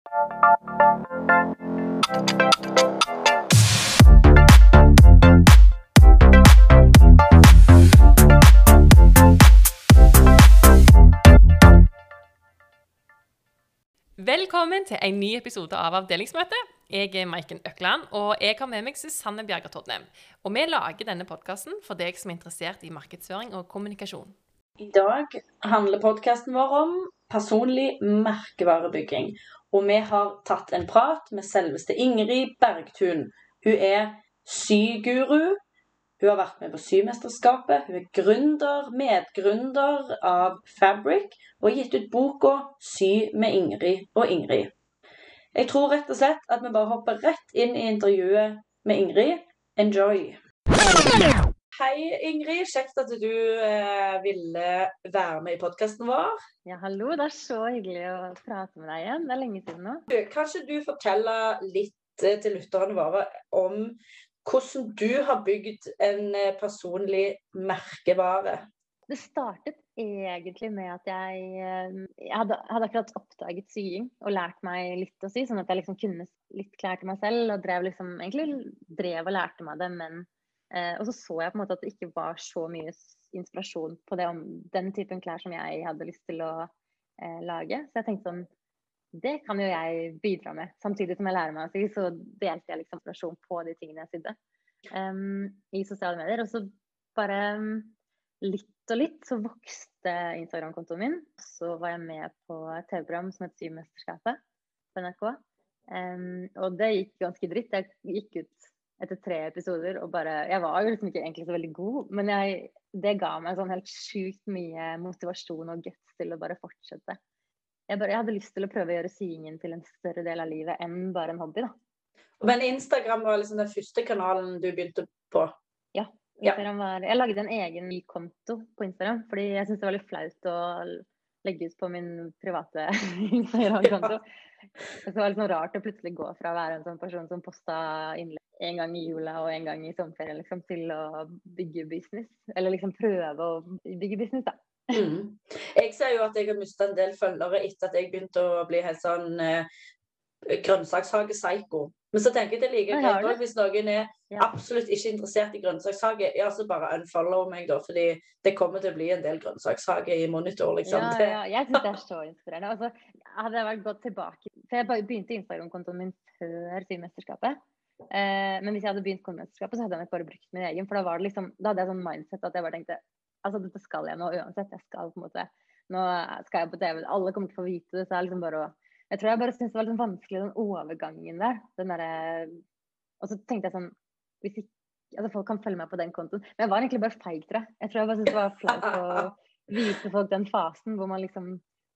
Velkommen til en ny episode av Avdelingsmøtet. Jeg er Maiken Økland, og jeg har med meg Susanne Bjerger Tordnem. Og vi lager denne podkasten for deg som er interessert i markedsføring og kommunikasjon. I dag handler podkasten vår om personlig merkevarebygging. Og vi har tatt en prat med selveste Ingrid Bergtun. Hun er syguru. Hun har vært med på Symesterskapet. Hun er gründer, medgründer av Fabric og har gitt ut boka 'Sy med Ingrid og Ingrid'. Jeg tror rett og slett at vi bare hopper rett inn i intervjuet med Ingrid. Enjoy! Hei, Ingrid. Kjekt at du eh, ville være med i podkasten vår. Ja, hallo. Det er så hyggelig å prate med deg igjen. Det er lenge siden nå. Du, Kanskje du forteller litt eh, til lytterne våre om hvordan du har bygd en eh, personlig merkevare? Det startet egentlig med at jeg, eh, jeg hadde, hadde, akkurat oppdaget sying og lært meg litt å sy, sånn at jeg liksom kunne litt klær til meg selv. Og drev liksom, egentlig drev og lærte meg det, men eh, Og så så jeg på en måte at det ikke var så mye inspirasjon på det, om den typen klær som jeg hadde lyst til å eh, lage. Så jeg tenkte sånn det kan jo jeg bidra med. Samtidig som jeg lærer meg å sy, så delte jeg liksom inspirasjon på de tingene jeg sydde um, i sosiale medier. Og så bare um, litt og litt så vokste Instagram-kontoen min. Så var jeg med på et TV-program som het Symesterskapet på NRK. Um, og det gikk ganske dritt. Jeg gikk ut etter tre episoder og bare Jeg var jo liksom ikke egentlig så veldig god, men jeg, det ga meg sånn helt sjukt mye motivasjon og guts til å bare fortsette jeg, bare, jeg hadde lyst til å prøve å gjøre syingen til en større del av livet enn bare en hobby. da. Men Instagram var liksom den første kanalen du begynte på? Ja. Instagram var, jeg lagde en egen ny konto på Instagram, fordi jeg syntes det var litt flaut å legge ut på min private Instagram-konto. Ja. Det var litt sånn rart å plutselig gå fra å være en sånn person som posta innlegg en gang i jula og en gang i sommerferien, liksom, til å bygge business. Eller liksom prøve å bygge business, da. Mm. Jeg ser jo at jeg har mista en del følgere etter at jeg begynte å bli helt sånn eh, grønnsakshage-psycho. Men så tenker jeg det like greit òg hvis noen er ja. absolutt ikke interessert i grønnsakshage, ja, så bare unfollow meg, da. Fordi det kommer til å bli en del grønnsakshage i monitor, liksom. Ja, ja. Jeg syns det er så inspirerende. Altså, hadde jeg vært gått tilbake For jeg begynte Instagram-kontoen min før Symesterskapet. Eh, men hvis jeg hadde begynt Kongemesterskapet, så hadde jeg nok bare brukt min egen. For da, var det liksom, da hadde jeg sånn mindset at jeg bare tenkte altså dette skal jeg nå uansett. Jeg skal på en måte Nå skal jeg på TV, alle kommer til å få vite det. Så er liksom bare å Jeg tror jeg bare syntes det var litt sånn vanskelig den overgangen der. Den derre Og så tenkte jeg sånn Hvis ikke Altså folk kan følge meg på den kontoen. Men jeg var egentlig bare feig, tror jeg. Jeg tror jeg bare syntes det var flaut å vise folk den fasen hvor man liksom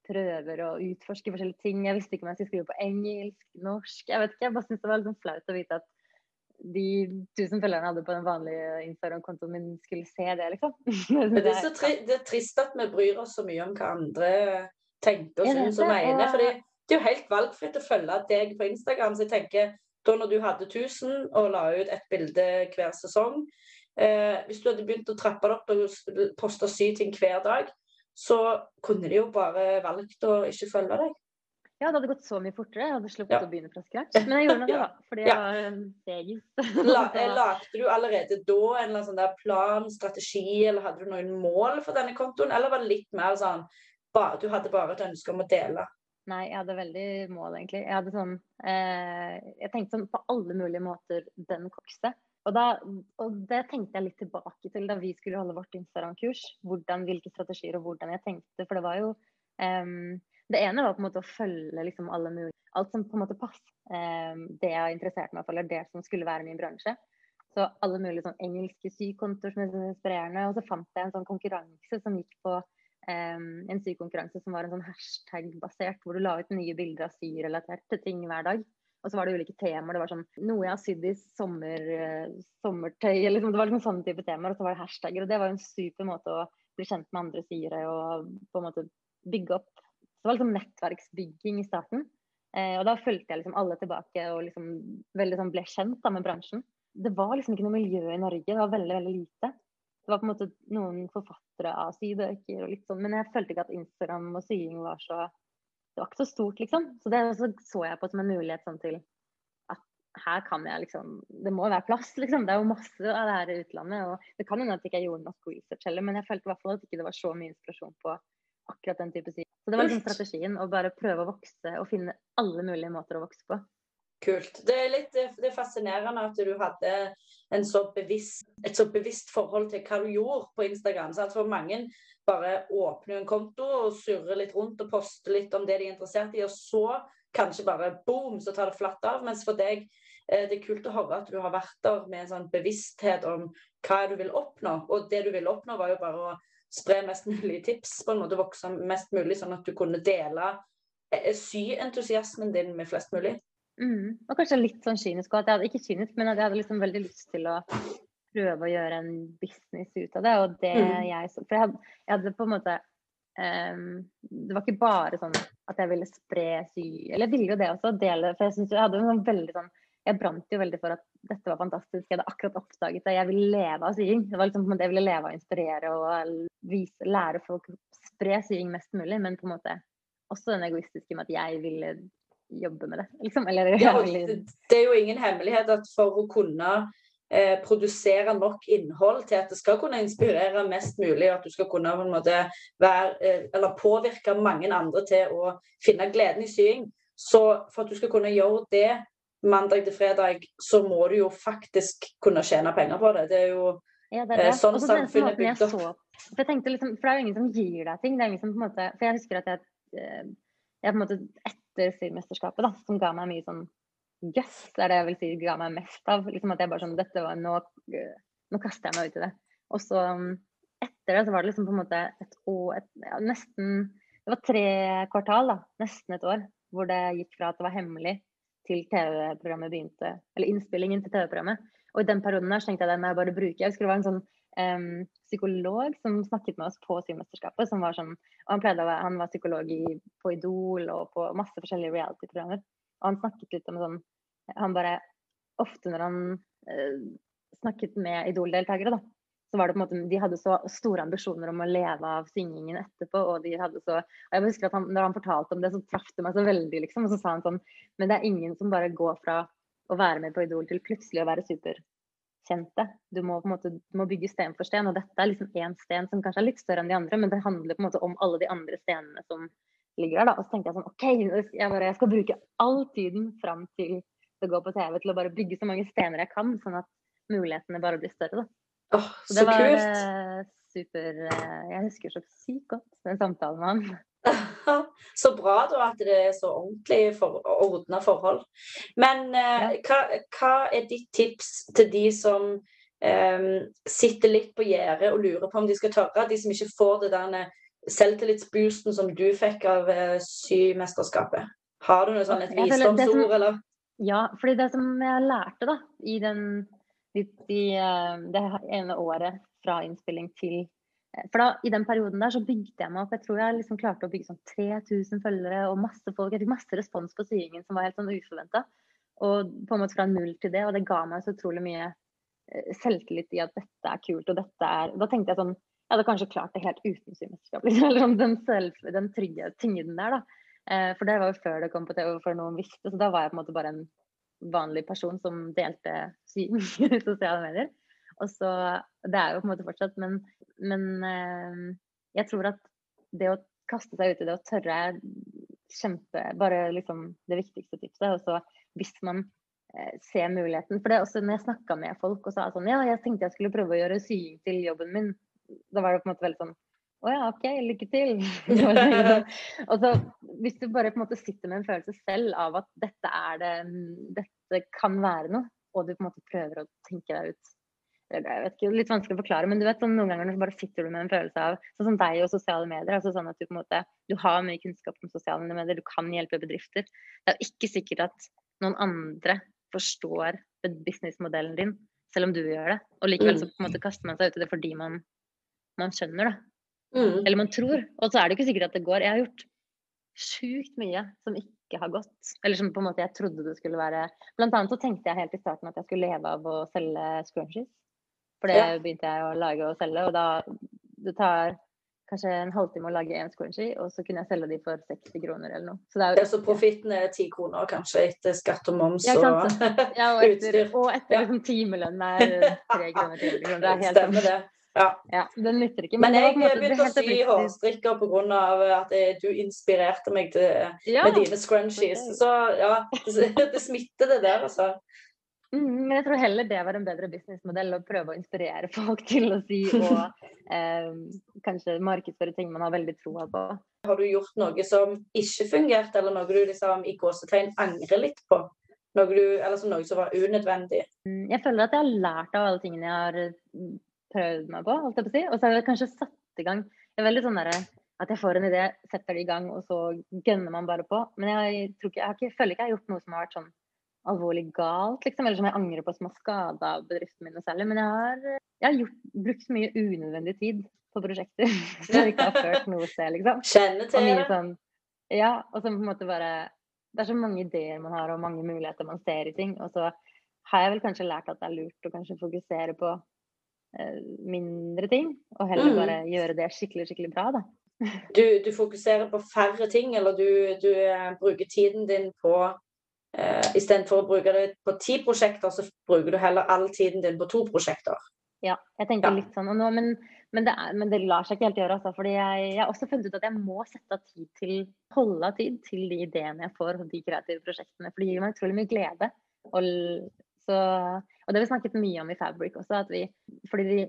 prøver å utforske forskjellige ting. Jeg visste ikke om jeg skulle skrive på engelsk, norsk. Jeg vet ikke, jeg bare syntes det var litt sånn flaut å vite at de tusen følgerne hadde på den vanlige Instagram-kontoen min, skulle se det, liksom. Men det er, så tri det er trist at vi bryr oss så mye om hva andre tenker og syns og mener. For det er jo helt valgfritt å følge deg på Instagram. Så jeg tenker, da når du hadde 1000 og la ut et bilde hver sesong eh, Hvis du hadde begynt å trappe det opp og poste syv ting hver dag, så kunne de jo bare valgt å ikke følge deg. Ja, det hadde gått så mye fortere. Jeg hadde sluppet ja. å begynne fra scratch. Men jeg gjorde det, da. Fordi jeg var en segis. Lagde du allerede da en sånn plan, strategi, eller hadde du noen mål for denne kontoen? Eller var det litt mer sånn bare, du hadde bare et ønske om å dele? Nei, jeg hadde veldig mål, egentlig. Jeg hadde sånn eh, Jeg tenkte sånn på alle mulige måter den kokste. Og, da, og det tenkte jeg litt tilbake til da vi skulle holde vårt Instagram-kurs. Hvilke strategier og hvordan jeg tenkte. For det var jo um, det ene var på en måte å følge liksom alle mulige Alt som på en måte passet eh, det jeg interesserte meg for, eller det som skulle være min bransje. Så alle mulige sånn engelske sykontoer som er inspirerende. Og så fant jeg en sånn konkurranse som gikk på eh, en sykonkurranse som var en sånn hashtag-basert, hvor du la ut nye bilder av syrelaterte ting hver dag. Og så var det ulike temaer. Det var sånn noe jeg har sydd i sommer, uh, sommertøy. Liksom, det var liksom sånne type temaer. Og så var det hashtagger. Og det var en super måte å bli kjent med andre syere og på en måte bygge opp det var liksom nettverksbygging i starten. Eh, og da fulgte jeg liksom alle tilbake og liksom veldig sånn ble kjent da med bransjen. Det var liksom ikke noe miljø i Norge, det var veldig veldig lite. Det var på en måte noen forfattere av sybøker og litt sånn, men jeg følte ikke at Instagram og sying var så det var ikke så stort, liksom. Så det så, så jeg på som en mulighet sånn til her kan jeg liksom Det må være plass, liksom. Det er jo masse av det her i utlandet. Og det kan hende at jeg ikke gjorde nok research heller, men jeg følte i hvert fall at ikke det var så mye inspirasjon på akkurat den type side. Så det var liksom strategien å bare prøve å vokse og finne alle mulige måter å vokse på. Kult. Det er litt det er fascinerende at du hadde så bevisst, et så bevisst forhold til hva du gjorde på Instagram. Så for mange bare åpner en konto og surrer litt rundt og poster litt om det de er interessert i, og så kanskje bare boom, så tar det flatt av. Mens for deg eh, det er kult å høre at du har vært der med en sånn bevissthet om hva du vil oppnå. Og det du ville oppnå, var jo bare å spre mest mulig tips, på en måte vokse mest mulig, sånn at du kunne dele eh, syentusiasmen din med flest mulig. Mm. Og kanskje litt sånn kynisk òg. ikke kynisk, men at jeg hadde liksom veldig lyst til å prøve å gjøre en business ut av det. Og det mm. jeg For jeg hadde, jeg hadde, på en måte um, Det var ikke bare sånn at jeg ville spre sy Eller jeg ville jo det også, dele For jeg synes jeg hadde en sånn veldig sånn Jeg brant jo veldig for at dette var fantastisk. Jeg hadde akkurat oppdaget det. Jeg ville leve av sying. Det var liksom på en måte Jeg ville leve av å inspirere og vise, lære folk å spre sying mest mulig, men på en måte også den egoistiske med at jeg ville jobbe med det. Liksom. Eller, ja, det, det er jo ingen hemmelighet at for å kunne eh, produsere nok innhold til at det skal kunne inspirere mest mulig, og at du skal kunne på en måte være, eh, eller påvirke mange andre til å finne gleden i sying. Så for at du skal kunne gjøre det mandag til fredag, så må du jo faktisk kunne tjene penger på det. Det er jo ja, det er det. eh, sånn samfunnet er bygd opp. For, jeg tenkte liksom, for det er jo ingen som gir deg ting. det er ingen som på en måte, For jeg husker at jeg, eh, jeg måte etter Symesterskapet, da, som ga meg mye sånn Yes, det er det jeg vil si ga meg mest av. Liksom at jeg bare sånn Dette var Nå, nå kaster jeg meg ut i det. Og så um, etter det så var det liksom på en måte et år et, ja, Nesten Det var tre kvartal, da. Nesten et år. Hvor det gikk fra at det var hemmelig, til TV-programmet begynte. Eller innspillingen til TV-programmet. Og i den perioden her så tenkte jeg den må jeg bare bruke. Jeg husker det var en sånn um, psykolog som snakket med oss på Symesterskapet. som var sånn, og Han være, han var psykolog i, på Idol og på masse forskjellige reality-programmer. Og han snakket litt om sånn Han bare Ofte når han uh, snakket med Idol-deltakere, da, så var det på en måte De hadde så store ambisjoner om å leve av syngingen etterpå, og de hadde så Og jeg husker at han, når han fortalte om det, så traff det meg så veldig, liksom. Og så sa han sånn Men det er ingen som bare går fra å være med på Idol til plutselig å være superkjente. Du må på en måte du må bygge sten for sten, og dette er liksom én sten som kanskje er litt større enn de andre, men det handler på en måte om alle de andre stenene som ligger der. da, Og så tenkte jeg sånn OK, jeg, bare, jeg skal bruke all tiden fram til det går på TV til å bare bygge så mange stener jeg kan, sånn at mulighetene bare blir større. da. Oh, så, så det var kult. Eh, super eh, Jeg husker så sykt godt den samtalen med han. så bra da at det er så ordentlig for, ordna forhold. Men eh, ja. hva, hva, er ditt tips til de som eh, sitter litt på gjerdet og lurer på om de skal tørre, de som ikke får det der selvtillitsboosten som du fikk av uh, symesterskapet? Har du noe sånn et visdomsord, eller? Ja, fordi det som jeg lærte da, i den, i, i, eh, det ene året fra innspilling til eh, For da, i den perioden der så bygde jeg meg opp. Jeg tror jeg liksom klarte å bygge sånn 3000 følgere og masse folk. Jeg fikk masse respons på syingen som var helt sånn uforventa. Og på en måte fra null til det. Og det ga meg så utrolig mye selvtillit i at dette er kult, og dette er Da tenkte jeg sånn jeg hadde kanskje klart det helt uten symesterskap. Liksom. Eller sånn, den, selv, den trygge tyngden der, da. Eh, for det var jo før det kom på TV, før noen visste. Så da var jeg på en måte bare en vanlig person som delte syn i sosiale medier. Og så Det er jo på en måte fortsatt, men, men eh, jeg tror at det å kaste seg ut i det og tørre kjempe Bare liksom det viktigste tipset. Og så hvis man eh, ser muligheten For det er også når jeg snakka med folk og sa sånn Ja, jeg tenkte jeg skulle prøve å gjøre sying til jobben min da var det på en måte veldig sånn Å ja, OK, lykke til. og så hvis du bare på en måte sitter med en følelse selv av at dette er det Dette kan være noe, og du på en måte prøver å tenke deg ut jeg vet ikke, Litt vanskelig å forklare, men du vet sånn, noen ganger bare sitter du med en følelse av sånn som deg og sosiale medier. altså sånn at Du på en måte, du har mye kunnskap om sosiale medier, du kan hjelpe bedrifter. Det er jo ikke sikkert at noen andre forstår businessmodellen din, selv om du gjør det. Og likevel så på en måte kaster man seg ut i det fordi man man skjønner det. Mm. Eller man tror. Og så er det ikke sikkert at det går. Jeg har gjort sjukt mye som ikke har gått. Eller som på en måte jeg trodde det skulle være. Blant annet så tenkte jeg helt i starten at jeg skulle leve av å selge scrunchies. For det ja. begynte jeg å lage og selge, og da det tar kanskje en halvtime å lage én scrunchie, og så kunne jeg selge de for 60 kroner eller noe. Så det er jo Så profitten er ti kroner kanskje etter skatt og moms ja, og, ja, og etter, utstyr? Og etter liksom, timelønn er tre kroner, til. Det er helt Stemmer det. Ja. ja. Den nytter ikke. Men, men jeg begynte å sy hårstrikker pga. at du inspirerte meg til, ja. med dine scrunchies. Så ja, det, det smitter det der, altså. Mm, men jeg tror heller det var en bedre businessmodell å prøve å inspirere folk til å si og eh, kanskje markedsføre ting man har veldig troa på. Har du gjort noe som ikke fungerte, eller noe du liksom, i gåsetegn angrer litt på? Noe, du, eller som noe som var unødvendig? Mm, jeg føler at jeg har lært av alle tingene jeg har mm, prøvd meg på. holdt jeg på si. Og så har jeg kanskje satt i gang Det er veldig sånn der, at jeg får en idé, setter det i gang, og så gønner man bare på. Men jeg, tror ikke, jeg, har ikke, føler ikke jeg har gjort noe som har vært sånn alvorlig galt, liksom, eller som jeg angrer på som har skada bedriften min noe særlig. Men jeg har, jeg har gjort, brukt så mye unødvendig tid på prosjekter som ikke har ført noe sted, liksom. Kjenne til det. Sånn, ja, og så på en måte bare Det er så mange ideer man har, og mange muligheter man ser i ting. Og så har jeg vel kanskje lært at det er lurt å kanskje fokusere på mindre ting, og heller mm. bare gjøre det skikkelig, skikkelig bra, da. Du, du fokuserer på færre ting, eller du, du uh, bruker tiden din på Eh, Istedenfor å bruke det på ti prosjekter, så bruker du heller all tiden din på to prosjekter. Ja, jeg tenker ja. litt sånn. Nå, men, men, det er, men, det er, ikke helt gjøre. Altså, fordi jeg, jeg har også funnet ut at jeg må sette av tid til, holde av tid til de ideene jeg får og de kreative prosjektene. For det gir meg utrolig mye glede. Og, så, og det har vi snakket mye om i Fabric også. At vi, fordi vi,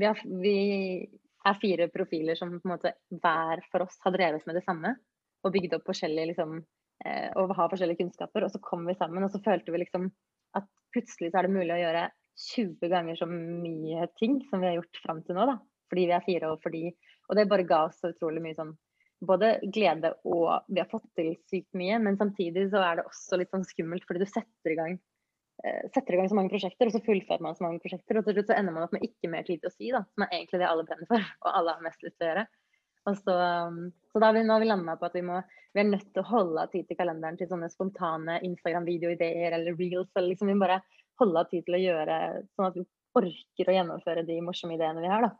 vi, har, vi er fire profiler som på en måte hver for oss har drevet med det samme. Og bygd opp forskjellige liksom, Eh, og har forskjellige kunnskaper. Og så kom vi sammen, og så følte vi liksom at plutselig så er det mulig å gjøre 20 ganger så mye ting som vi har gjort fram til nå. da. Fordi vi er fire og fordi Og det bare ga oss så utrolig mye sånn både glede og vi har fått til sykt mye, men samtidig så er det også litt sånn skummelt fordi du setter i gang setter i gang så mange prosjekter, og så fullfører man så mange prosjekter. Og til slutt så ender man opp med ikke mer tid til å si, da, som er egentlig det alle brenner for, og alle har mest lyst til å gjøre. Og så, um, så da har vi, nå har vi landa på at vi, må, vi, er nødt til å holde av tid til kalenderen til sånne spontane Instagram-videoideer eller reels. eller liksom Vi må bare holde av tid til å gjøre sånn at vi orker å gjennomføre de morsomme ideene vi har. da.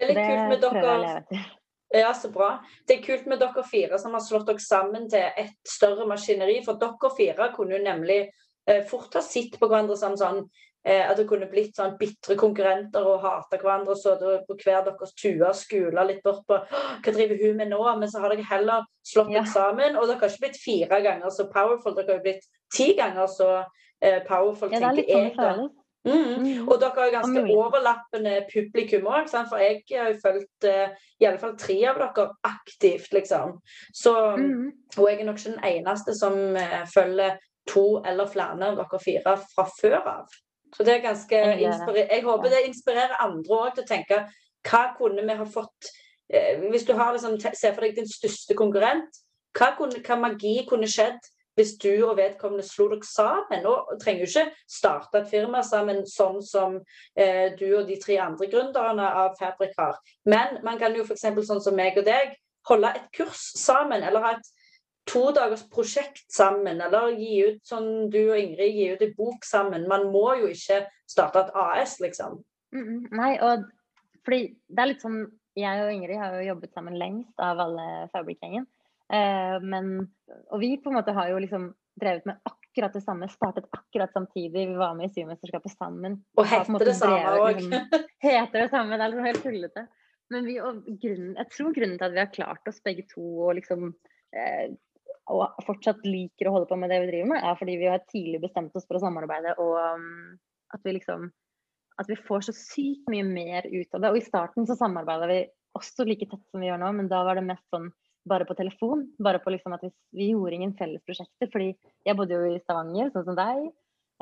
Det er litt kult med dere. Ja, så bra. Det er kult med dere fire som har slått dere sammen til et større maskineri. For dere fire kunne jo nemlig eh, fort ha sett på hverandre som sånn Eh, at det kunne blitt sånn bitre konkurrenter og hata hverandre. Så på hver deres tue og skule litt bort på hva driver hun med nå? Men så har dere heller slått ja. sammen. Og dere har ikke blitt fire ganger så powerful, dere har blitt ti ganger så eh, powerful, ja, tenker jeg. Sånn mm. Mm. Og dere har ganske overlappende publikum òg, for jeg har jo fulgt uh, i alle fall tre av dere aktivt, liksom. Så, mm. Og jeg er nok ikke den eneste som uh, følger to eller flere av dere fire fra før av. Så det er ganske Jeg håper det inspirerer andre òg til å tenke hva kunne vi ha fått eh, Hvis du har liksom, ser for deg din største konkurrent, hva, kunne, hva magi kunne skjedd hvis du og vedkommende slo dere sammen? Og trenger jo ikke starte et firma sammen sånn som eh, du og de tre andre gründerne av Fabrik har. Men man kan jo f.eks. sånn som meg og deg holde et kurs sammen, eller ha et to dagers prosjekt sammen, eller gi ut sånn du og Ingrid gir ut en bok sammen. Man må jo ikke starte et AS, liksom. Mm, nei, og fordi det er litt sånn Jeg og Ingrid har jo jobbet sammen lengst av alle Fabric-gjengen. Eh, men Og vi på en måte har jo liksom drevet med akkurat det samme, startet akkurat samtidig. Vi var med i Syvmesterskapet sammen. Og heter det samme òg. Liksom, heter det samme. Det er liksom helt tullete. Men vi, og grunnen, jeg tror grunnen til at vi har klart oss begge to og liksom eh, og fortsatt liker å holde på med det vi driver med, er fordi vi har tidlig bestemt oss for å samarbeide, og um, at vi liksom at vi får så sykt mye mer ut av det. Og i starten så samarbeida vi også like tett som vi gjør nå, men da var det mest sånn bare på telefon. Bare på liksom at vi, vi gjorde ingen felles prosjekter. Fordi jeg bodde jo i Stavanger, sånn som deg.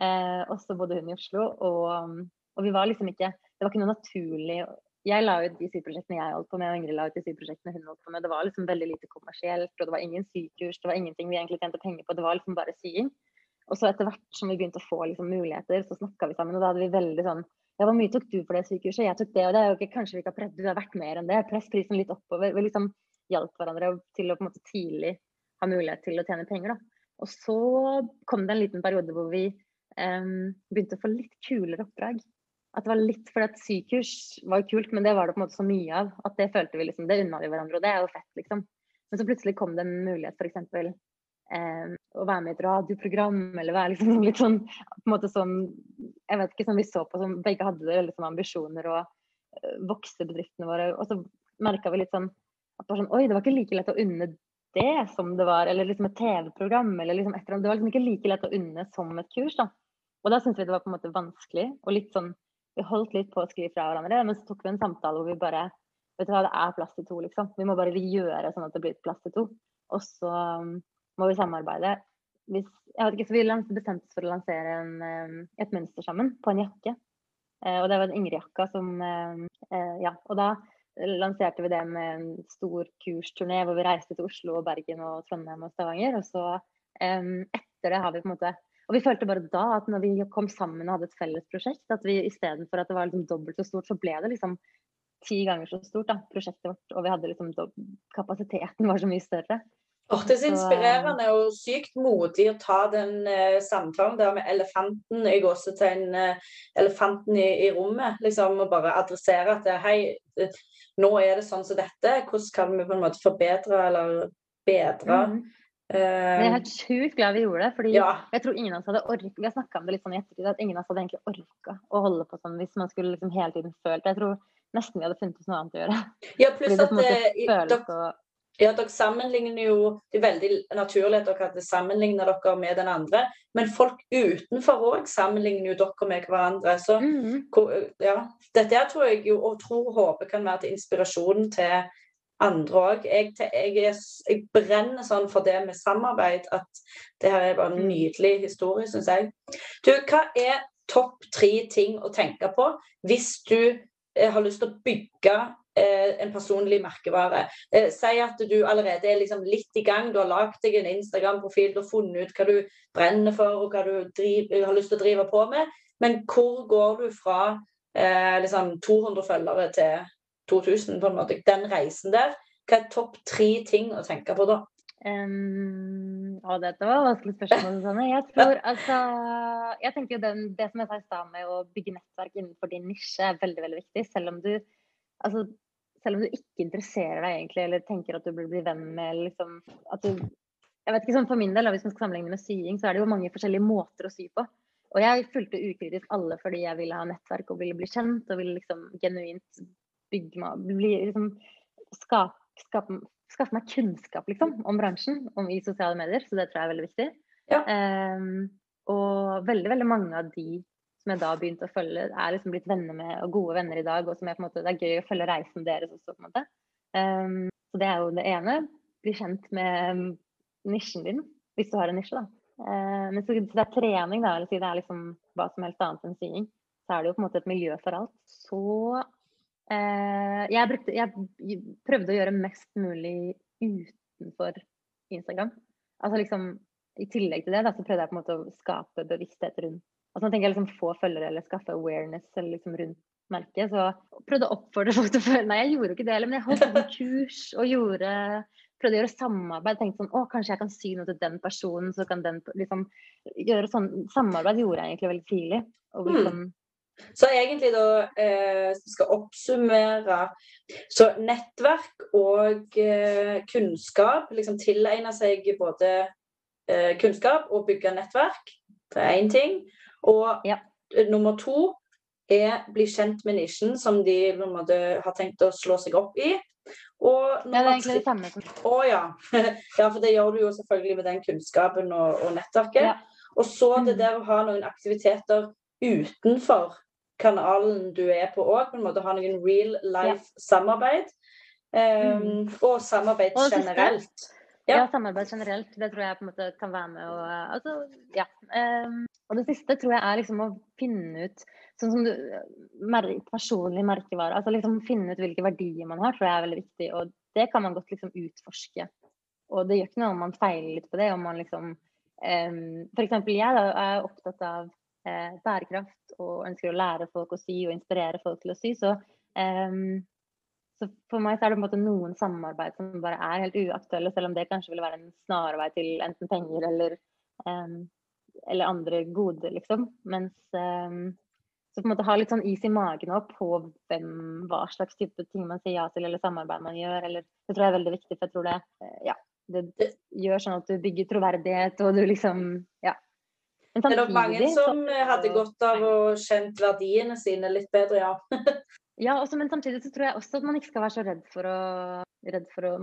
Eh, og så bodde hun i Oslo. Og, um, og, vi var liksom ikke Det var ikke noe naturlig jeg la ut de syprosjektene jeg holdt på med, og Ingrid la ut de syprosjektene hun holdt på med. Det var liksom veldig lite kommersielt, og det var ingen sykurs, det var ingenting vi egentlig tjente penger på. Det var liksom bare sying. Og så etter hvert som vi begynte å få liksom muligheter, så snakka vi sammen, og da hadde vi veldig sånn Ja, hvor mye tok du for det sykehuset? Jeg tok det, og det er jo ikke Kanskje vi ikke har prøvd, du har vært mer enn det. Press prisen litt oppover. Vi liksom hjalp hverandre til å på en måte tidlig ha mulighet til å tjene penger, da. Og så kom det en liten periode hvor vi um, begynte å få litt kulere oppdrag. At det var litt fordi at sykurs var kult, men det var det på en måte så mye av at det følte vi liksom, det unna vi hverandre, og det er jo fett, liksom. Men så plutselig kom det en mulighet f.eks. Eh, å være med i et radioprogram, eller være liksom litt sånn på en måte sånn Jeg vet ikke, som vi så på som begge hadde det, liksom ambisjoner og uh, vokse bedriftene våre. Og så merka vi litt sånn at det var sånn Oi, det var ikke like lett å unne det som det var, eller liksom et TV-program, eller liksom et eller annet. Det var liksom ikke like lett å unne som et kurs, da. Og da syntes vi det var på en måte vanskelig, og litt sånn Vi holdt litt på å skrive fra hverandre, men så tok vi en samtale hvor vi bare Vet du hva, det er plass til to, liksom. Vi må bare gjøre sånn at det blir plass til to. Og så um, må vi samarbeide. Hvis, jeg vet ikke, så Vi bestemte oss for å lansere en, et mønster sammen på en jakke. Eh, og det var en Ingrid-jakka som eh, Ja. Og da lanserte vi det med en stor kursturné hvor vi reiste til Oslo, og Bergen, og Trondheim og Stavanger. Og så etter det har vi på en måte Og vi følte bare da at når vi kom sammen og hadde et felles prosjekt, at vi istedenfor at det var liksom dobbelt så stort, så ble det liksom ti ganger så stort, da, prosjektet vårt. Og vi hadde liksom kapasiteten var så mye større. Det er så inspirerende og sykt modig å ta den uh, samtalen der med elefanten i gåsetegn, uh, elefanten i, i, rommet. liksom, Og bare adressere at hei, uh, nå er det sånn som dette. Hvordan kan vi på en måte forbedre eller bedre? Mm. Jeg er helt sjukt glad vi gjorde det. fordi ja. jeg tror ingen av oss hadde orka Vi har snakka om det litt sånn i ettertid, at ingen av oss hadde egentlig orka å holde på sånn hvis man skulle liksom hele tiden følt Jeg tror nesten vi hadde funnet oss noe annet å gjøre. Ja, pluss at dere, ja, dere sammenligner jo Det er veldig naturlig at dere hadde sammenligna dere med den andre, men folk utenfor òg sammenligner jo dere med hverandre. Så mm. ja, dette tror jeg jo og tror håper kan være til inspirasjon til andre òg. Jeg, jeg, jeg, brenner sånn for det med samarbeid at det her er bare en mm. nydelig historie, syns jeg. Du, hva er topp tre ting å tenke på hvis du eh, har lyst til å bygge Eh, en personlig merkevare. Eh, si at du allerede er liksom litt i gang, du har lagd deg en Instagram-profil, du har funnet ut hva du brenner for og hva du driver, har lyst til å drive på med. Men hvor går du fra eh, liksom 200 følgere til 2000, på en måte? Den reisen der. Hva er topp tre ting å tenke på da? Um, å, dette var vanskelig spørsmål, Susanne. Jeg tror altså Jeg tenker jo den, Det som jeg sa i stad med å bygge nettverk innenfor din nisje, er veldig veldig viktig. Selv om du altså selv om du ikke interesserer deg egentlig, eller tenker at du blir, bli venn med liksom, at du, jeg vet ikke, sånn For min del, hvis man skal sammenligne med sying, så er det jo mange forskjellige måter å sy på. Og jeg fulgte ukritisk alle fordi jeg ville ha nettverk og ville bli kjent og ville liksom genuint meg bli, liksom, skape, skape, skaffe meg kunnskap liksom, om bransjen om i sosiale medier. Så det tror jeg er veldig viktig. Ja. Um, og veldig, veldig mange av de som jeg da begynte å følge, er liksom blitt venner med og gode venner i dag. Og som jeg på en måte, det er gøy å følge reisen deres også, på en måte. Um, så det er jo det ene. Bli kjent med nisjen din, hvis du har en nisje, da. Uh, men så, så, det er trening, da, eller si det er liksom hva som helst annet enn sying. Så er det jo på en måte et miljø for alt. Så jeg, brukte, jeg prøvde å gjøre mest mulig utenfor Instagram. Altså liksom i tillegg til det da, så prøvde jeg på en måte å skape bevissthet rundt og så tenker jeg liksom få følgere eller skaffe awareness eller liksom rundt merket. Så prøvde å oppfordre folk til å følge Nei, jeg gjorde jo ikke det heller, men jeg holdt på kurs og gjorde prøvde å gjøre samarbeid. Tenkte sånn Å, kanskje jeg kan si noe til den personen, så kan den liksom gjøre sånn Samarbeid gjorde jeg egentlig veldig tidlig. Og hmm. liksom, mm. Så egentlig da eh, skal oppsummere Så nettverk og eh, kunnskap liksom tilegner seg både eh, kunnskap og bygge nettverk. Det er én ting. Og ja. nummer to er bli kjent med nisjen som de måte, har tenkt å slå seg opp i. Og ja, det er egentlig det samme. Å ja. ja, for det gjør du jo selvfølgelig med den kunnskapen og, og nettverket. Ja. Og så det mm. der å ha noen aktiviteter utenfor kanalen du er på òg. På en måte ha noen real life-samarbeid. Um, mm. Og samarbeid og generelt. Ja. ja. samarbeid generelt. Det tror jeg på en måte kan være med å altså, ja. Um, og det siste tror jeg er liksom å finne ut sånn som du, mer, personlig merkevare. altså liksom Finne ut hvilke verdier man har, tror jeg er veldig viktig. Og det kan man godt liksom utforske. Og det gjør ikke noe om man feiler litt på det. om man liksom um, F.eks. jeg da, er opptatt av uh, bærekraft og ønsker å lære folk å sy og inspirere folk til å sy. Så um, så for meg så er det på en måte noen samarbeid som bare er helt uaktuelle, selv om det kanskje ville være en snarvei til enten penger eller, um, eller andre goder, liksom. Mens um, Så på en måte ha litt sånn is i magen òg på hvem, hva slags type ting man sier ja til, eller samarbeid man gjør. Eller, det tror jeg er veldig viktig, for jeg tror det, eh, ja, det, det gjør sånn at du bygger troverdighet, og du liksom Ja. Det er nok mange som så, hadde godt av å kjent verdiene sine litt bedre, ja. ja, også, men samtidig så tror jeg også at man ikke skal være så redd for å, redd for å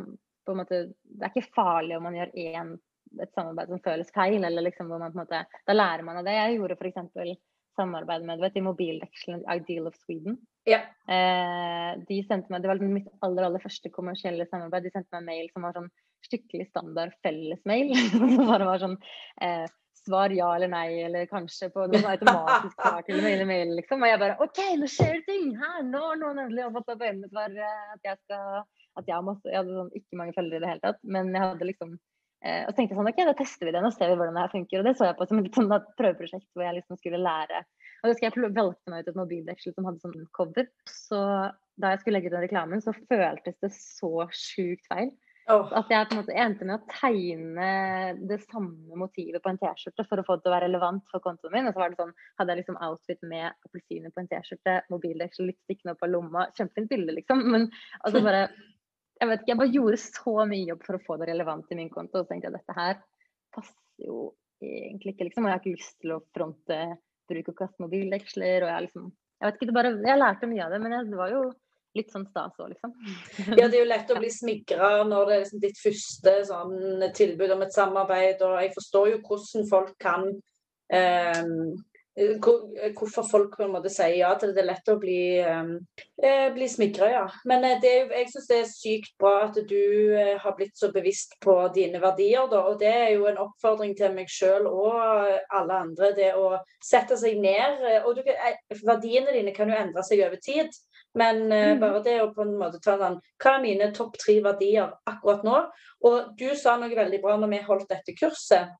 måte, Det er ikke farlig om man gjør én et samarbeid som føles feil, eller liksom hvor man på en måte Da lærer man av det. Jeg gjorde f.eks samarbeid med vet, i mobilvekselen Ideal of Sweden. Ja. Eh, de sendte meg, Det var mitt aller aller første kommersielle samarbeid. De sendte meg en mail som var sånn skikkelig standard fellesmail. som bare var sånn eh, svar ja eller nei, eller kanskje på noe automatisk svar til eller mail, liksom. Og jeg bare OK, nå skjer det ting! Her, nå har noen endelig fått opp øynene for eh, at jeg skal at jeg, måtte, jeg hadde sånn, ikke mange følgere i det hele tatt, men jeg hadde liksom Eh, og så tenkte jeg sånn, ok, da tester vi det, nå ser vi hvordan det her funker. Og det så jeg på som et sånn prøveprosjekt hvor jeg liksom skulle lære. Og jeg valgte meg ut et mobildeksel som hadde sånn cover. Så da jeg skulle legge ut den reklamen, så føltes det så sjukt feil. Oh. At jeg på en måte endte med å tegne det samme motivet på en T-skjorte for å få det til å være relevant for kontoen min. Og så var det sånn, hadde jeg liksom outfit med appelsiner på en T-skjorte, mobildeksel litt stikkende opp av lomma. Kjempefint bilde, liksom. Men altså bare jeg vet ikke, jeg bare gjorde så mye jobb for å få det relevant i min konto. Og så tenkte jeg dette her passer jo egentlig ikke, liksom. Og jeg har ikke lyst til å fronte bruk og kaste mobildeksler. Og jeg liksom Jeg vet ikke, det bare Jeg lærte mye av det, men jeg, det var jo litt sånn stas òg, liksom. Ja, det er jo lett å bli smigra når det er liksom ditt første sånn, tilbud om et samarbeid. Og jeg forstår jo hvordan folk kan eh, Eh, hvorfor folk på en måte sier ja til det. Det er lett å bli, eh, bli smigra, ja. Men det, jeg syns det er sykt bra at du har blitt så bevisst på dine verdier. Da. Og det er jo en oppfordring til meg sjøl og alle andre. Det å sette seg ned. Og du, verdiene dine kan jo endre seg over tid. Men uh, bare det å på en måte ta den Hva er mine topp tre verdier akkurat nå? Og du sa noe veldig bra når vi holdt dette kurset.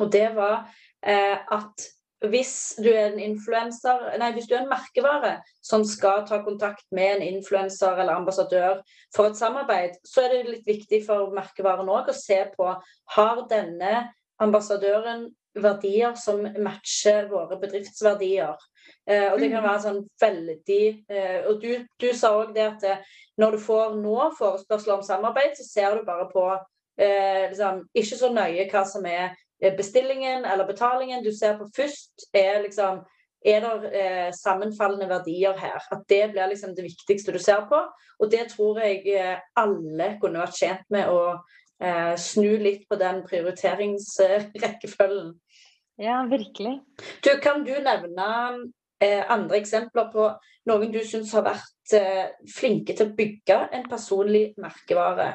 Og det var uh, at hvis du er en influenser, nei, hvis du er en merkevare som skal ta kontakt med en influenser eller ambassadør for et samarbeid, så er det litt viktig for merkevaren òg å se på har denne ambassadøren verdier som matcher våre bedriftsverdier. Eh, og det kan mm. være sånn veldig eh, Og du, du sa òg det at eh, når du får nå forespørsler om samarbeid, så ser du bare på eh, liksom, ikke så nøye hva som er bestillingen eller betalingen du ser på først, er liksom er det sammenfallende verdier her? At det blir liksom det viktigste du ser på. Og det tror jeg alle kunne vært tjent med å snu litt på den prioriteringsrekkefølgen. Ja, virkelig. Du, kan du nevne andre eksempler på noen du syns har vært eh, flinke til å bygge en personlig merkevare?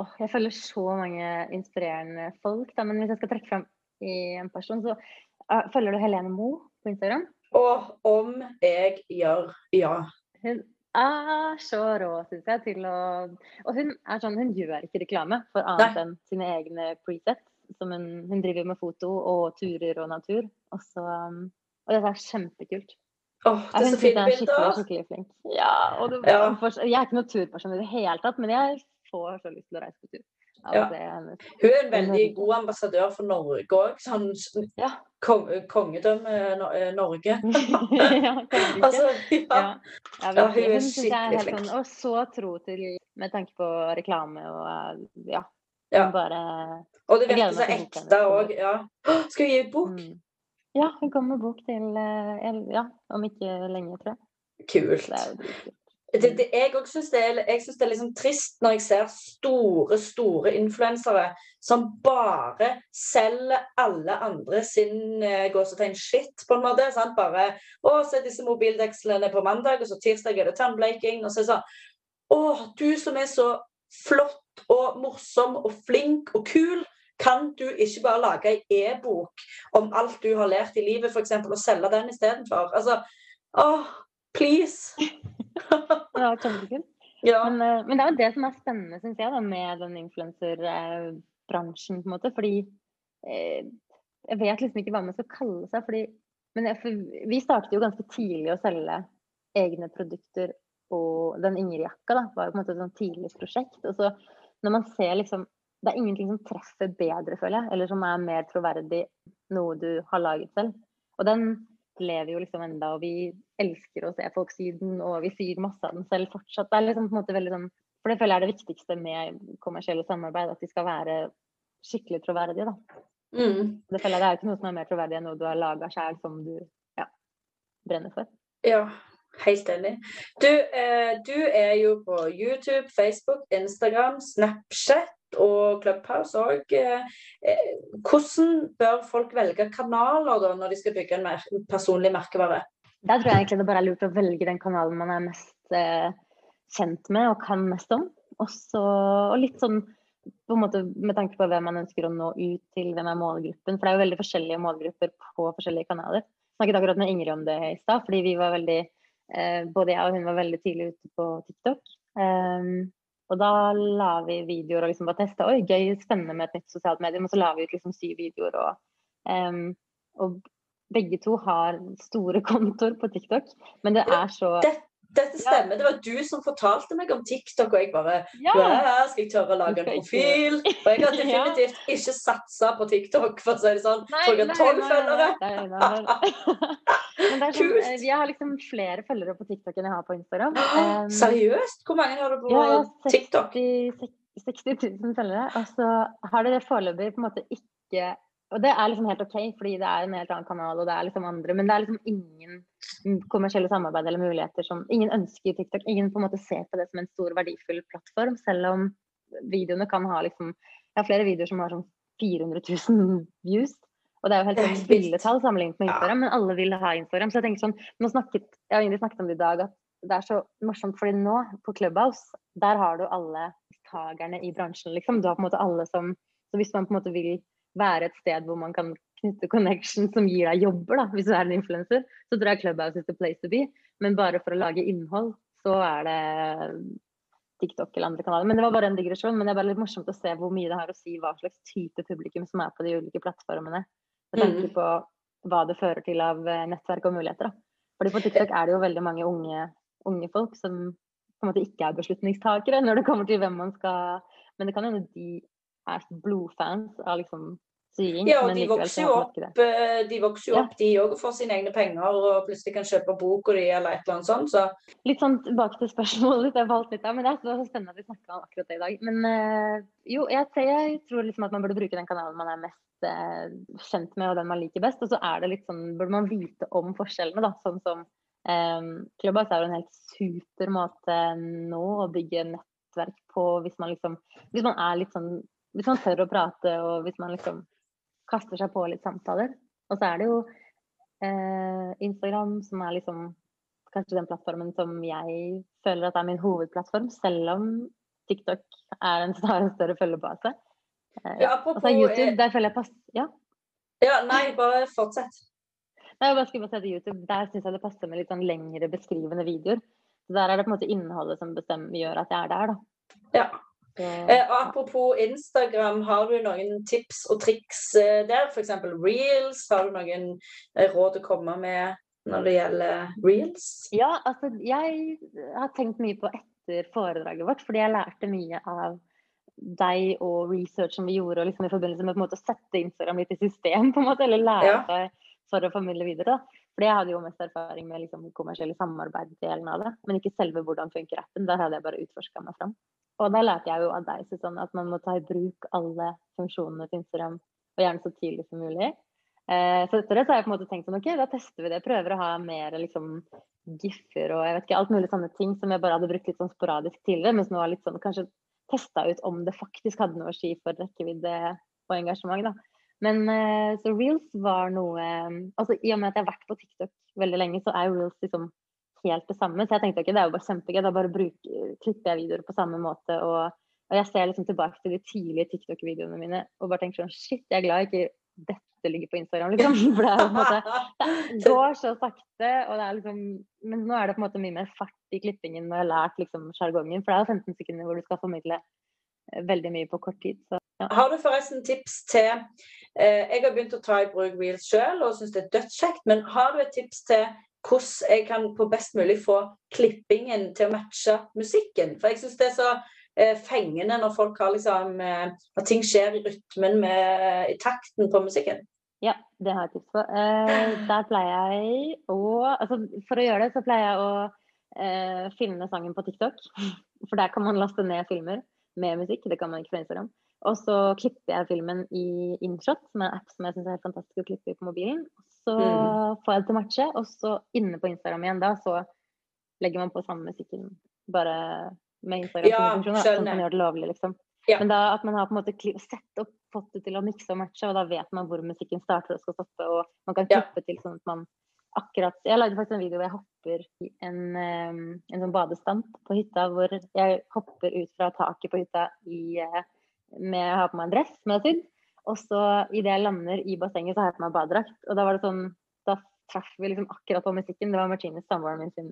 Oh, jeg følger så mange inspirerende folk. Da. Men hvis jeg skal trekke fram en person, så uh, følger du Helene Mo på Instagram? Og om jeg gjør, ja. Hun er så rå, syns jeg, til å Og hun er sånn, hun gjør ikke reklame for annet Nei. enn sine egne presets. Som hun, hun, driver med foto og turer og natur. Og, så, um, og dette er kjempekult. Oh, det er så fint bilder. Skikkelig, skikkelig flink. Ja, og det, ja. Jeg er ikke noen turperson i det hele tatt, men jeg får så lyst til å reise på tur. Ja. Hun er en veldig god ambassadør for Norge òg. Sånn ja. kong, kongedømme eh, Norge. ja, altså, ja. ja. hun er skikkelig flink. Sånn, og så tro til med tanke på reklame og eh, ja. Bare, og det virker så ekte òg. Ja. Skal vi gi ut bok? Mm. Ja, hun kommer med bok til eh, ja, om ikke lenge, tror jeg. Kult. Det er det, det, jeg òg syns det, det, er liksom trist når jeg ser store, store influensere som bare selger alle andre sin uh, gåsetegn shit, på en måte. Sant? Bare Å, se disse mobildekslene på mandag, og så tirsdag er det tannbleking. Og så er det sånn Å, du som er så flott og morsom og flink og kul. Kan du ikke bare lage ei e-bok om alt du har lært i livet, f.eks., og selge den istedenfor? Altså, åh, please! ja, kjempekult. Ja. Men, eh, men, det er jo det som er spennende, syns jeg, da, med den influenserbransjen. på en måte, fordi eh, jeg vet liksom ikke hva man skal kalle seg. fordi men jeg, Vi startet jo ganske tidlig å selge egne produkter. Og den Ingrid-jakka da, var jo på en måte et sånn tidlig prosjekt. og så når man ser liksom Det er ingenting som treffer bedre, føler jeg, eller som er mer troverdig noe du har laget selv. Og den lever jo liksom enda, og vi elsker å se folk sy den, og vi syr masse av den selv fortsatt. Det er liksom på en måte veldig sånn For det føler jeg er det viktigste med kommersielle samarbeid, at de skal være skikkelig troverdige, da. Mm. Det føler jeg det er ikke noe som er mer troverdig enn noe du har laga sjøl som du ja, brenner for. Ja, helt enig. Du, eh, du er jo på YouTube, Facebook, Instagram, Snapchat og Clubhouse òg. Eh, eh, hvordan bør folk velge kanaler da, når de skal bygge en mer personlig merkevare? Der tror jeg egentlig det bare er lurt å velge den kanalen man er mest eh, kjent med og kan mest om. Også, og litt sånn på en måte med tanke på hvem man ønsker å nå ut til, hvem er målgruppen. For det er jo veldig forskjellige målgrupper på forskjellige kanaler. Jeg snakket akkurat med Ingrid om det i stad, fordi vi var veldig eh, Både jeg og hun var veldig tidlig ute på TikTok. Um, og da la vi videoer og liksom bare testa. Oi, gøy, spennende med et nytt sosialt medium. Og så la vi ut liksom syv videoer. Og, um, og begge to har store kontoer på TikTok. Men det er så dette stemmer. Det var du som fortalte meg om TikTok, og jeg bare Ja! «Hva, Skal jeg tørre å lage en profil? Og jeg har definitivt ikke satsa på TikTok, for å si det sånn. Tror jeg har tolv følgere. Er er sånn, Kult. eh, jeg har liksom flere følgere på TikTok enn jeg har på Instagram. Um, Seriøst? Hvor mange har du på Ja, jeg har TikTok? 60, 60 000 følgere. Og så har det foreløpig på en måte ikke Og det er liksom helt OK, fordi det er en helt annen kanal, og det er liksom andre Men det er liksom ingen kommersielle samarbeid eller muligheter som Ingen ønsker TikTok. Ingen på en måte ser på det som en stor, verdifull plattform, selv om videoene kan ha liksom Jeg har flere videoer som har sånn 400 000 views. Og det er jo helt sånn helt ville vilt. tall sammenlignet med Ja. Instagram, men alle vil ha Instagram. Så jeg tenker sånn, nå snakket, Jeg og Ingrid snakket om det i dag, at det er så morsomt, fordi nå på Clubhouse, der har du alle takerne i bransjen, liksom. Du har på en måte alle som Så hvis man på en måte vil være et sted hvor man kan knytte connection som gir deg jobber, da, hvis du er en influenser, så tror jeg Clubhouse is the place to be. Men bare for å lage innhold, så er det TikTok eller andre kanaler. Men det var bare en digresjon. Men det er bare litt morsomt å se hvor mye det har å si hva slags type publikum som er på de ulike plattformene. Med tanke Mm. på hva det fører til av eh, nettverk og muligheter. Da. Fordi på TikTok er det jo veldig mange unge, unge folk som på en måte ikke er beslutningstakere når det kommer til hvem man skal Men det kan hende de er blodfans av liksom sying. Ja, og men de vokser jo opp, eh, de vokser jo opp, de òg, får sine egne penger og plutselig kan kjøpe bok og de, eller et eller annet sånt. Så Litt sånn tilbake til spørsmålet ditt, jeg valgte litt av, men det er så spennende at vi snakker om akkurat det i dag. Men eh, jo, jeg, jeg tror liksom at man burde bruke den kanalen man er mest eh, kjent med, og den man liker best. Og så er det litt sånn, burde man vite om forskjellene, da. Sånn som um, Clubhouse er jo en helt super måte nå å bygge nettverk på hvis man liksom Hvis man er litt sånn Hvis man tør å prate, og hvis man liksom kaster seg på litt samtaler. Og så er det jo eh, Instagram som er liksom kanskje den plattformen som jeg føler at er min hovedplattform, selv om TikTok er en større, større følgebase. Eh, ja, Og så YouTube, eh, der føler jeg pass... Ja. Ja, nei, bare fortsett. Nei, jeg bare skulle bare si til YouTube, Der syns jeg det passer med litt sånn lengre beskrivende videoer. Så Der er det på en måte innholdet som bestemmer, gjør at jeg er der, da. Ja. Eh, apropos Instagram, har du noen tips og triks eh, der? F.eks. reels? Har du noen eh, råd å komme med når det gjelder reels? Ja, altså jeg har tenkt mye på etter foredraget vårt, fordi jeg lærte mye av deg og research som vi gjorde, og liksom i forbindelse med på en måte å sette Instagram litt i system, på en måte, eller lære Ja. seg for å formidle videre. da. Fordi jeg hadde jo mest erfaring med liksom kommersielle samarbeid-delen av det, men ikke selve hvordan funker appen. Der hadde jeg bare utforska meg fram. Og da lærte jeg jo av deg Susanne, at man må ta i bruk alle funksjonene til Instagram, og gjerne så tidlig som mulig. Eh, så etter det så har jeg på en måte tenkt sånn, ok, da tester vi det. Prøver å ha mer liksom giffer og jeg vet ikke, alt mulig sånne ting som jeg bare hadde brukt litt sånn sporadisk tidligere, mens nå har litt sånn kanskje testa ut om det faktisk hadde noe å si for rekkevidde og engasjement. da. Men eh, så reels var noe altså I og med at jeg har vært på TikTok veldig lenge, så er reels liksom helt det samme. Så jeg tenkte ok, det er jo bare kjempegøy. Da bare bruke, klipper jeg videoer på samme måte. Og, og jeg ser liksom tilbake til de tidlige TikTok-videoene mine og bare tenker sånn shit, jeg er glad ikke dette ligger på Instagram, liksom. For det er på en måte det går så sakte, og det er liksom Men nå er det på en måte mye mer fart i klippingen når jeg har lært liksom sjargongen. For det er jo 15 sekunder hvor du skal formidle eh, veldig mye på kort tid. Så ja. Har du forresten tips til eh, Jeg har begynt å ta i bruk reels sjøl og syns det er dødskjekt, men har du et tips til hvordan jeg kan på best mulig få klippingen til å matche musikken? For jeg syns det er så eh, fengende når folk har liksom eh, At ting skjer i rytmen med, i takten på musikken. Ja, det har jeg tips på. Eh, der pleier jeg å altså, For å gjøre det, så pleier jeg å eh, filme sangen på TikTok. For der kan man laste ned filmer med musikk. Det kan man ikke på Instagram. Og så klipper jeg filmen i InShot, som er en app som jeg syns er helt fantastisk å klippe i på mobilen. Så mm. får jeg det til å matche, og så inne på Instagram igjen da, så legger man på samme musikken. Bare med Instagram ja, sånn at man gjør det lovlig, liksom. Ja. Men da at man har på en måte sett opp, fått det til å mikse og matche, og da vet man hvor musikken starter og skal stoppe, og man kan klippe ja. til sånn at man akkurat Jeg lagde faktisk en video hvor jeg hopper i en, en sånn badestamp på hytta, hvor jeg hopper ut fra taket på hytta i, uh, med å ha på meg en dress som jeg har sydd. Og så idet jeg lander i bassenget, så har jeg på meg badedrakt. Og da var det sånn Da traff vi liksom akkurat på musikken. Det var Martines, samboeren min, sin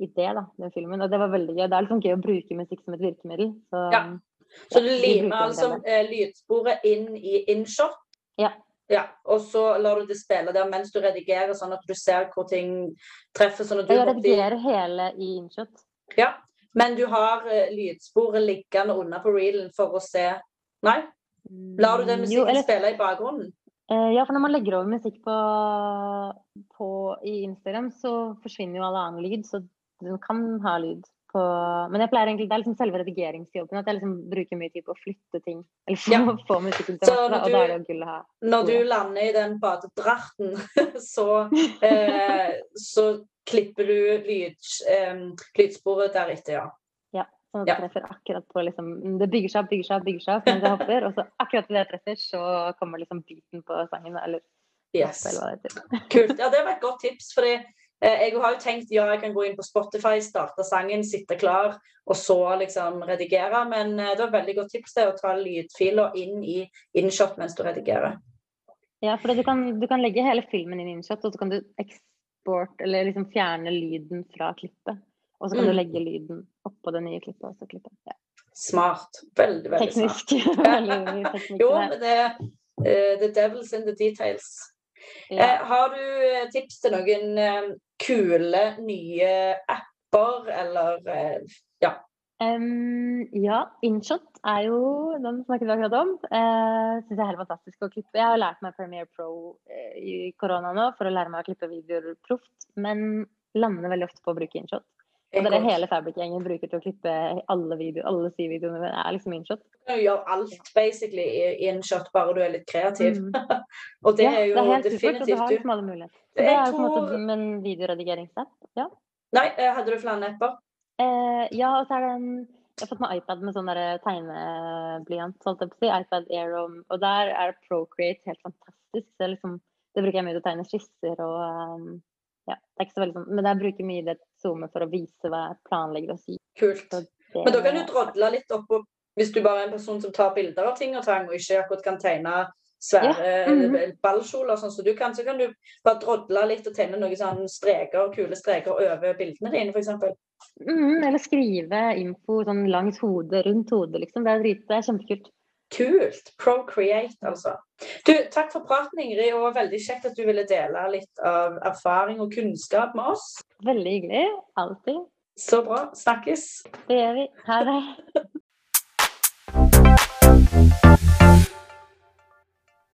idé, da, den filmen. Og det var veldig gøy. Det er liksom gøy å bruke musikk som et virkemiddel. Så ja. Så du limer altså eh, lydsporet inn i InShot? Ja. ja. Og så lar du det spille der mens du redigerer, sånn at du ser hvor ting treffer? Sånn jeg redigerer i... hele i InShot. Ja, men du har uh, lydsporet liggende under på reelen for å se Nei? Lar du den mm, musikken jo, eller... spille i bakgrunnen? Uh, ja, for når man legger over musikk på, på, i Instagram, så forsvinner jo all annen lyd. Så den kan ha lyd på Men jeg pleier egentlig, det er liksom selve redigeringsjobben. At jeg liksom bruker mye tid på å flytte ting. Eller få, å få musikken til å og da er det gull å ha. Når du lander i den badedrakten, så, eh, så klipper du lyd, eh, lydsporet deretter, ja. Sånn at det treffer akkurat på liksom Det bygger seg opp, bygger seg opp, bygger seg opp mens jeg hopper. Og så akkurat idet jeg treffer, så kommer liksom beaten på sangen. Eller yes. Kult. Ja, det var et godt tips. fordi Eh, jeg har jo tenkt ja, jeg kan gå inn på Spotify, starte sangen, sitte klar, og så liksom redigere. Men eh, det var et veldig godt tips det å ta lydfiler inn i InShot mens du redigerer. Ja, for du kan, du kan legge hele filmen inn i InShot, og så kan du eksport, eller liksom fjerne lyden fra klippet. Og så kan mm. du legge lyden oppå det nye klippet. og så klippe. Ja. Smart. Veldig, veldig Teknisk. smart. veldig jo, men det er uh, the devil's in the details. Ja. Eh, har du tips til noen eh, kule nye apper, eller eh, ja? Um, ja, InShot er jo den snakket vi akkurat om. Uh, Syns jeg er helt fantastisk å klippe. Jeg har lært meg Premiere Pro uh, i korona nå for å lære meg å klippe videoer proft, men lander veldig ofte på å bruke InShot. Og det er det hele Fabric-gjengen bruker til å klippe alle video, alle syvideoene. Det er liksom InShot. Du gjør alt basically i InShot, bare du er litt kreativ. Mm. og det ja, er jo det er helt definitivt supert, og du har liksom alle muligheter. Det er, jo på en måte en videoredigeringsapp. Ja. Nei, eh, hadde du flere apper? Eh, ja, og så er det en Jeg har fått meg iPad med sånn tegneblyant, holdt jeg på å si. iPad Air, og, og der er Procreate helt fantastisk. Det, liksom, det bruker jeg mye til å tegne skisser og um, ja, det er ikke så veldig sånn, Men jeg bruker mye det zoomet for å vise hva jeg planlegger å si. Kult. Det, men da kan du drodle litt opp og hvis du bare er en person som tar bilder av ting og tang, og ikke akkurat kan tegne svære ja. mm -hmm. ballkjoler, sånn som du kan, så kan du bare drodle litt og tegne noen sånne streker, kule streker over bildene dine, f.eks. Mm, eller skrive info sånn langs hodet, rundt hodet, liksom. Det er, drit, det er kjempekult. Kult. Procreate, altså. Du, takk for praten, Ingrid, og veldig kjekt at du ville dele litt av erfaring og kunnskap med oss. Veldig hyggelig. Alltid. Så bra. Snakkes. Det gjør vi. Ha det.